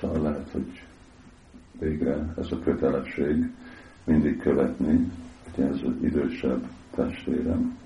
Szóval lehet, hogy végre ez a kötelesség mindig követni, hogy ez az idősebb testvérem,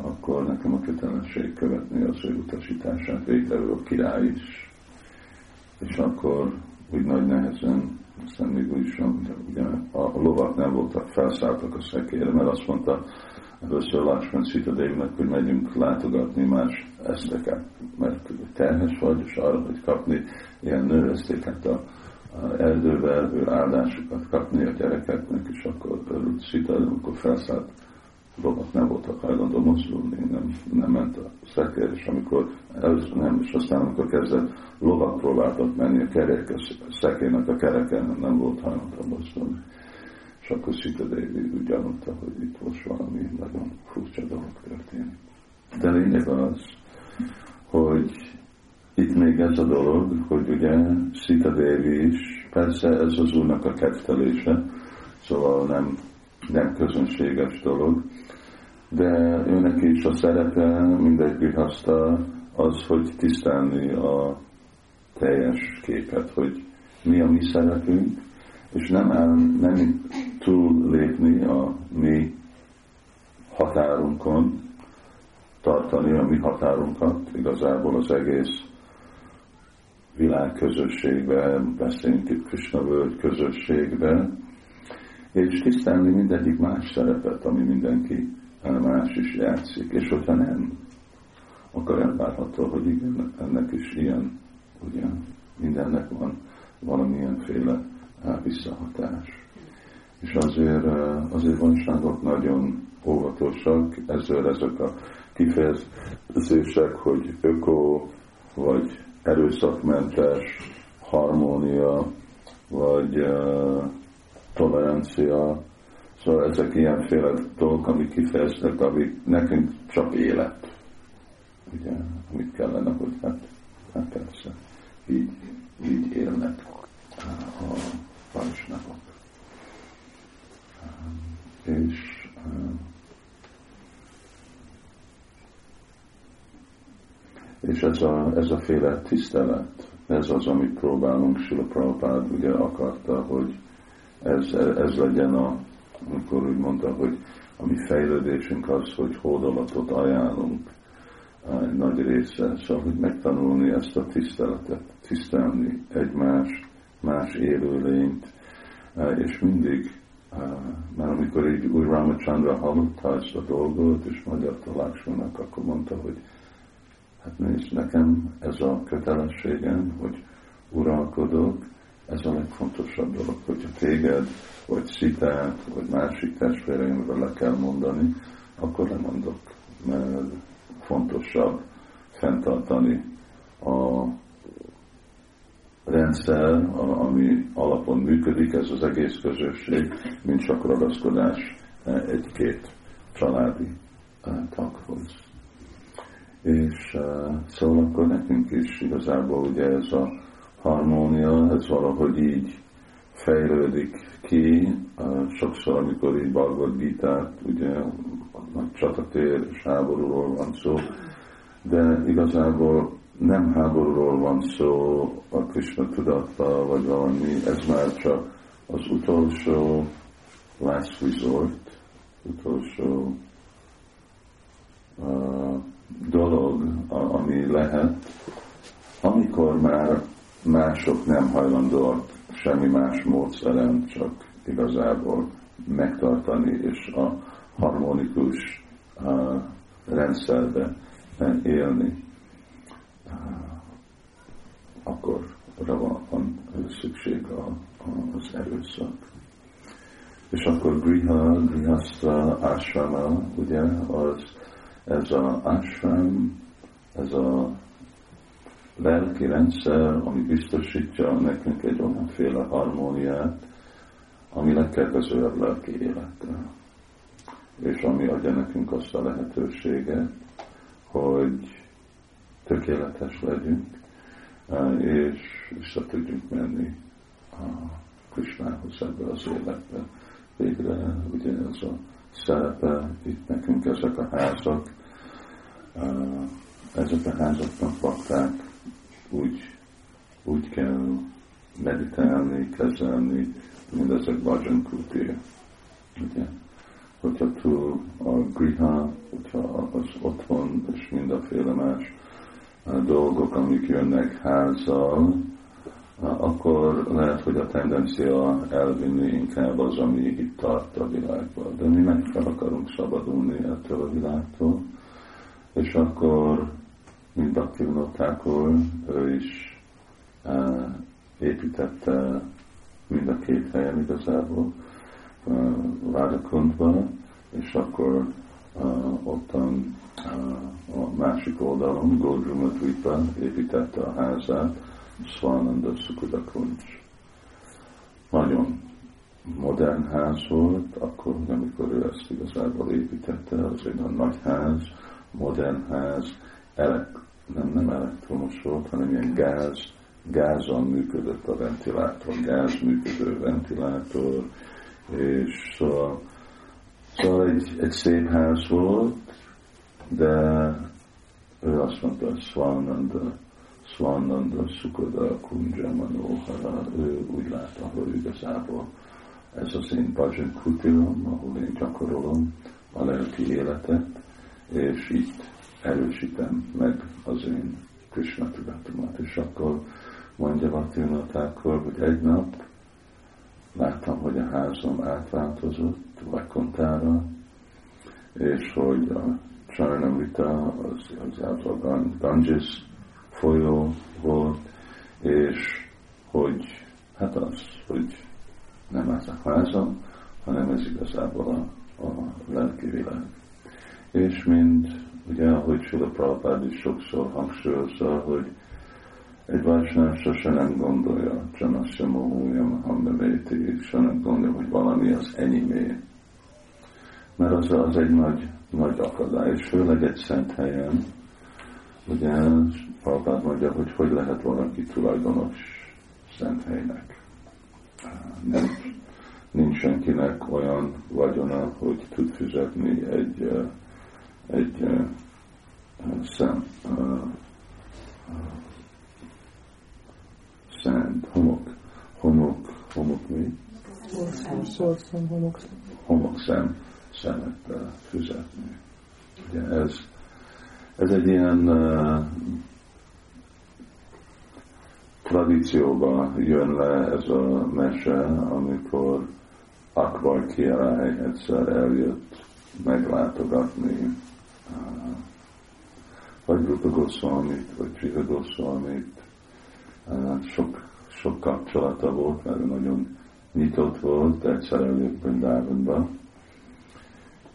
akkor nekem a kötelesség követni az ő utasítását, végre ő a király is. És akkor úgy nagy nehezen, aztán még úgy is, ugye a lovak nem voltak, felszálltak a szekére, mert azt mondta először Lakshman Sita hogy megyünk látogatni más eszteket, mert terhes vagy, és arra, hogy kapni ilyen nőesztéket a, erdővel, ő áldásokat kapni a gyerekeknek, és akkor örült Sita, amikor felszállt lovak nem voltak hajlandó mozdulni, nem, nem ment a szekér, és amikor először nem, és aztán amikor kezdett lovak próbáltak menni a kerek, a szekérnek a kereken nem volt hajlandó mozdulni. És akkor Sita Devi úgy gyanulta, hogy itt most valami nagyon furcsa dolog történik. De lényeg az, hogy itt még ez a dolog, hogy ugye Sita Devi is, persze ez az úrnak a kettelése, szóval nem, nem közönséges dolog, de őnek is a szerepe, mindegy grihaszta, az, hogy tisztelni a teljes képet, hogy mi a mi szerepünk, és nem, el, nem túl lépni a mi határunkon, tartani a mi határunkat, igazából az egész világ közösségbe, beszélünk itt Krishna völgy közösségbe, és tisztelni mindegyik más szerepet, ami mindenki más is játszik, és hogyha nem, akkor elvárható, hogy igen, ennek is ilyen, ugye, mindennek van valamilyenféle visszahatás. És azért, azért vanságok nagyon óvatosak, ezzel ezek a kifejezések, hogy öko, vagy erőszakmentes, harmónia, vagy uh, tolerancia, Szóval ezek ilyenféle dolgok, amik kifejeznek, amik nekünk csak élet. Ugye, amit kellene, hogy hát, hát persze, így, így élnek a pajsnapok. És és ez a, ez a féle tisztelet, ez az, amit próbálunk, Sila Prabhupád ugye akarta, hogy ez, ez legyen a, amikor úgy mondta, hogy a mi fejlődésünk az, hogy hódolatot ajánlunk egy nagy része, szóval, hogy megtanulni ezt a tiszteletet, tisztelni egymás, más élőlényt, és mindig, mert amikor így új Ramachandra hallotta ezt a dolgot, és magyar találkozónak, akkor mondta, hogy hát nézd, nekem ez a kötelességem, hogy uralkodok, ez a legfontosabb dolog, hogyha téged, vagy szitát, vagy másik testvéreimre le kell mondani, akkor lemondok, mert fontosabb fenntartani a rendszer, ami alapon működik, ez az egész közösség, mint csak ragaszkodás egy-két családi taghoz. És szóval akkor nekünk is igazából ugye ez a harmónia, ez valahogy így fejlődik ki, sokszor, amikor így Bhagavad gita ugye nagy csatatér és háborúról van szó, de igazából nem háborúról van szó a Krishna tudattal, vagy valami, ez már csak az utolsó last resort, utolsó uh, dolog, ami lehet, amikor már mások nem hajlandóak semmi más módszeren, csak igazából megtartani és a harmonikus uh, rendszerbe élni, uh, akkor arra van, van szükség a, a, az erőszak. És akkor griha, grihaszta, ashrama, ugye, az, ez a ashram, ez a lelki rendszer, ami biztosítja nekünk egy olyanféle harmóniát, ami legkedvezőbb lelki életre. És ami adja nekünk azt a lehetőséget, hogy tökéletes legyünk, és vissza tudjunk menni a Krisnához ebbe az életbe. Végre ugye ez a szerepe, itt nekünk ezek a házak, ezek a házaknak bakták, úgy, úgy kell meditálni, kezelni, mint ezek Bhajan Kuti. Ugye? Hogyha túl a griha, hogyha az otthon és mindenféle más dolgok, amik jönnek házzal, akkor lehet, hogy a tendencia elvinni inkább az, ami itt tart a világban. De mi meg fel akarunk szabadulni ettől a világtól, és akkor, mint Bhaktivinoda ő is uh, építette mind a két helyen igazából, uh, Vádakundban, és akkor uh, ottan uh, a másik oldalon, Godrumadvipa építette a házát, Swananda Sukudakuncs. Nagyon modern ház volt, akkor, amikor ő ezt igazából építette, az egy nagy ház, modern ház, elek, nem, nem elektromos volt, hanem ilyen gáz, gázon működött a ventilátor, gáz működő ventilátor, és szóval, szóval egy, egy szép ház volt, de ő azt mondta, hogy Swananda, Swananda Sukoda Kunja Manohara, ő úgy látta, hogy igazából ez az én Bhajan Kutilom, ahol én gyakorolom a lelki életet, és itt erősítem meg az én Krishna tudatomat. És akkor mondja Bhaktivinoda hogy egy nap láttam, hogy a házam átváltozott Vakontára, és hogy a Charnamrita az, az, az a Ganges folyó volt, és hogy hát az, hogy nem ez a házam, hanem ez igazából a, a lelki világ. És mint ugye, ahogy Sula Prabhupád is sokszor hangsúlyozza, hogy egy Vajsnál sose nem gondolja, Janasya Mohújam Hambevéti, se nem gondolja, hogy valami az enyémé. Mert az, az egy nagy, nagy akadály, és főleg egy szent helyen, ugye Prabhupád mondja, hogy hogy lehet valaki tulajdonos szent helynek. Nem, nincs senkinek olyan vagyona, hogy tud fizetni egy, egy szem, szent, homok, homok, homok mi? Homok szem, szemet fizetni. Ugye ez, ez egy ilyen tradícióba jön le ez a mese, amikor Akbar Király egyszer eljött meglátogatni vagy Rupa Goswamit, vagy Csiga Goswamit. Sok, sok kapcsolata volt, mert nagyon nyitott volt, egyszer eljött Brindávonba.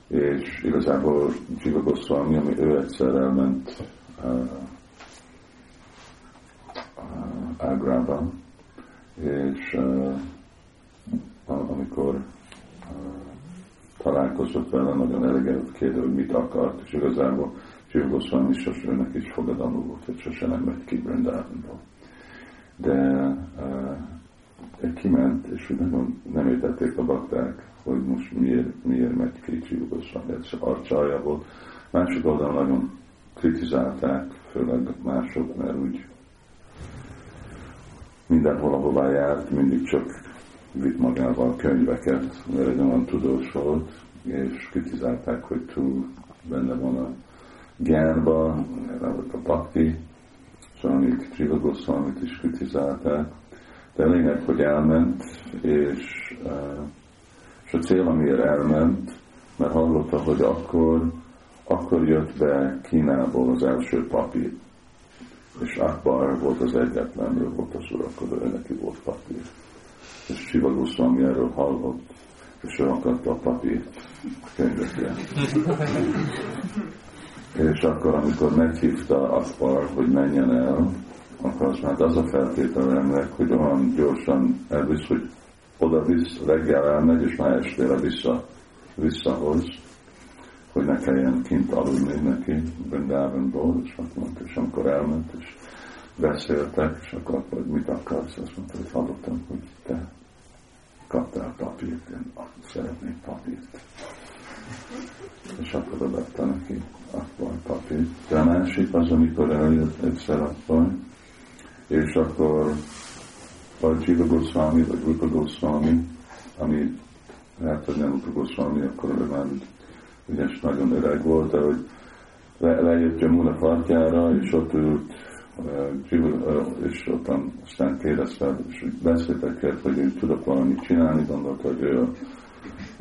És igazából Csiga Goswami, ami ő egyszer elment uh, és uh, amikor találkozott vele, nagyon elegedett kérdő, hogy mit akart, és igazából Siva Goswami sose, őnek is fogadalmú volt, hogy sose nem megy ki Brindávonból. De kiment, és nem, nem értették a bakták, hogy most miért, miért megy ki arcsalja volt. Mások oldalon nagyon kritizálták, főleg mások, mert úgy mindenhol, ahová járt, mindig csak vitt magával könyveket, mert egy olyan tudós volt, és kritizálták, hogy túl benne van a gyárba, volt a pakti, Svanik Csiva Goszvalmit is kritizálták, de lényeg, hogy elment, és, és a cél, amiért elment, mert hallotta, hogy akkor, akkor jött be Kínából az első papír, és Akbar volt az egyetlen, ő volt az uralkodó, ő neki volt papír. És Siva Goszvalmi erről hallott, és ő akarta a papírt könyvekre. és akkor, amikor meghívta Akbar, hogy menjen el, akkor azt mondta, az a feltétel ennek, hogy olyan gyorsan elvisz, hogy oda visz, reggel elmegy, és már estére vissza, visszahoz, hogy ne kelljen kint aludni neki Brindávonból, és akkor mondta, és amikor elment, és beszéltek, és akkor, hogy mit akarsz, azt mondta, hogy hallottam, hogy te kaptál papírt, én szeretnék papírt. És akkor odaadta neki akkor papírt. De a másik az, amikor eljött egyszer akkor, és akkor vagy Jiva Goswami, vagy Rupa Goswami, ami hát, hogy nem Rupa Goswami, akkor ő már ügyes, nagyon öreg volt, de hogy le, lejött Jamuna partjára, és ott ült, és ott aztán kérdezte, és beszéltek, hogy ő tudok valamit csinálni, gondolta, hogy ő a,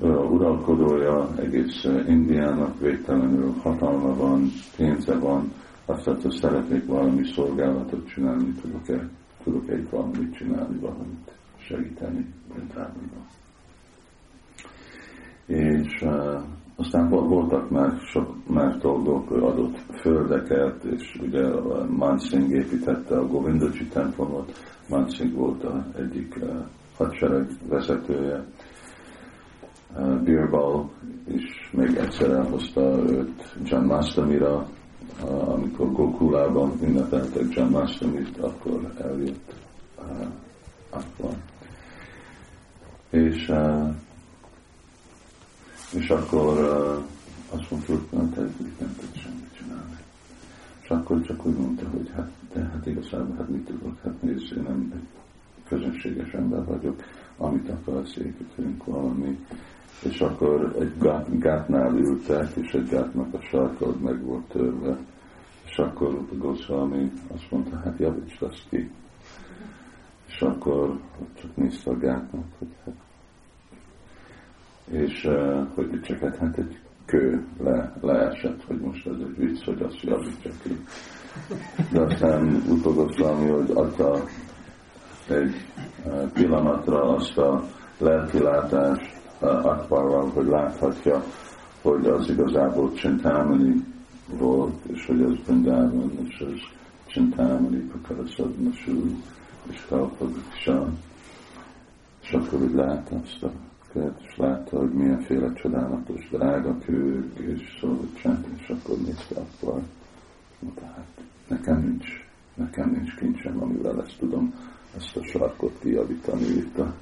ő a uralkodója egész Indiának, végtelenül hatalma van, pénze van, azt mondta, szeretnék valami szolgálatot csinálni, tudok-e, tudok-e itt valamit csinálni, valamit segíteni Brindában. És uh, aztán voltak már sok más dolgok, adott földeket, és ugye Mansingh építette a Govindacsi templomot, Mansingh volt a egyik uh, hadsereg vezetője, uh, Birbal is még egyszer elhozta őt John Mastamira, amikor Gokulában ünnepeltek John Mastamit, akkor eljött uh, akkor. És uh, és akkor uh, azt mondta, hogy nem, te nem tudsz semmit csinálni. És akkor csak úgy mondta, hogy hát, de hát igazából, hát mit tudok, hát nézd, én nem egy közönséges ember vagyok, amit akarsz, építünk valami. És akkor egy gát, gátnál ültek, és egy gátnak a sarkod meg volt törve. És akkor a Goswami azt mondta, hát javítsd azt ki. És akkor csak nézte a gátnak, hogy hát és uh, hogy csak hát, hát egy kő le, leesett, hogy most ez egy vicc, hogy azt javítja ki. De aztán utolgoztam, hogy adta egy pillanatra azt a lelkilátást uh, Akbarral, hogy láthatja, hogy az igazából Csintámani volt, és hogy az Brindában, és az Csintámani Pakaraszadna Sú, és Kalpaduksa, és akkor úgy lát azt a követ, és látta, hogy milyenféle csodálatos drága kők és szolgatság, és akkor nézte akkor, mondta, hát nekem nincs, nekem nincs kincsem, amivel ezt tudom, ezt a sarkot kijavítani itt a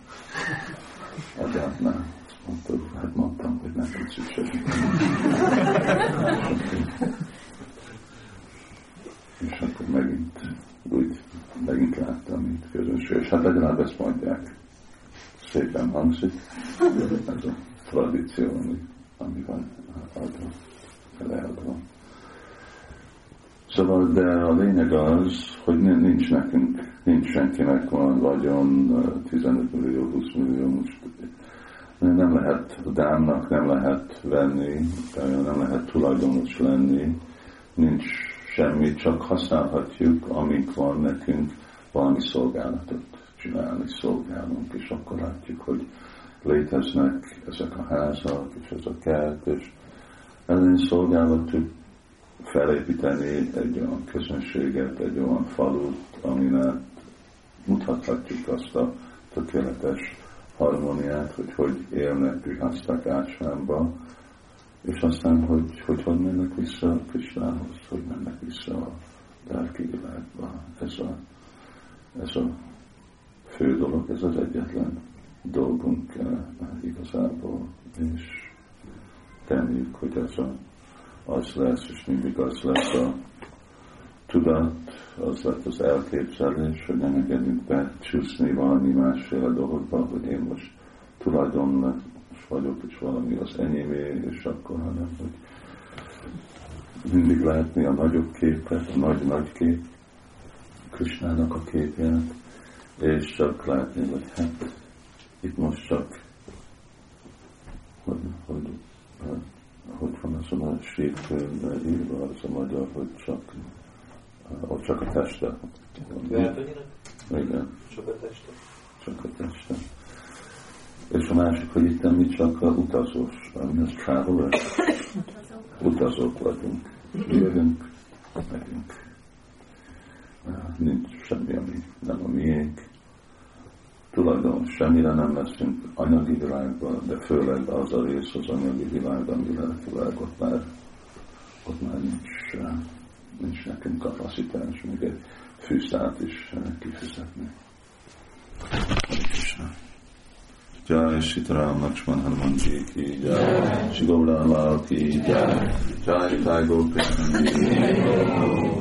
agyátnál. Mondta, hát mondtam, hogy nem tudsz is és akkor megint úgy megint láttam, mint közönség, és hát legalább ezt mondják. Szépen hangzik, ez a tradíció, ami, ami van adva, leadva. Szóval, de a lényeg az, hogy nincs nekünk, nincs senkinek van vagyon 15 millió, 20 millió, most nem lehet dámnak, nem lehet venni, nem lehet tulajdonos lenni, nincs semmi, csak használhatjuk, amik van nekünk, valami szolgálatot csinálni, szolgálunk, és akkor látjuk, hogy léteznek ezek a házak, és ez a kert, és ellen szolgálatuk felépíteni egy olyan közönséget, egy olyan falut, aminek mutathatjuk azt a tökéletes harmóniát, hogy hogy élnek Grihasztak ásványba, és aztán, hogy, hogy hogy mennek vissza Krisnához, hogy mennek vissza a lelki világba. Ez a, ez a fő dolog, ez az egyetlen dolgunk uh, igazából, és reméljük, hogy az, a, az lesz, és mindig az lesz a tudat, az lett az elképzelés, hogy nem engedünk becsúszni valami másféle dologba, hogy én most tulajdonos vagyok, és valami az enyémé, és akkor, hanem, hogy mindig látni a nagyobb képet, a nagy-nagy kép, Krisnának a képját, és csak látni, hogy hát itt most csak hogy, hogy, hogy van az a sétkönyvben írva, az a magyar, hogy csak, hogy csak a teste. Igen. Csak a teste. Csak a teste. És a másik, hogy itt mi csak a utazós, ami az traveler. Utazók vagyunk. Jövünk, megyünk. Nincs semmi, ami nem a miénk tulajdon semmire nem leszünk anyagi világban, de főleg az a rész az anyagi világ, ami lelkileg ott már, ott már nincs, nincs nekünk kapacitás, még egy fűszát is kifizetni. Jai Sitaram Lakshman Hanuman Ji ki Jai Shigola Lal ki Jai Jai Thai Gopi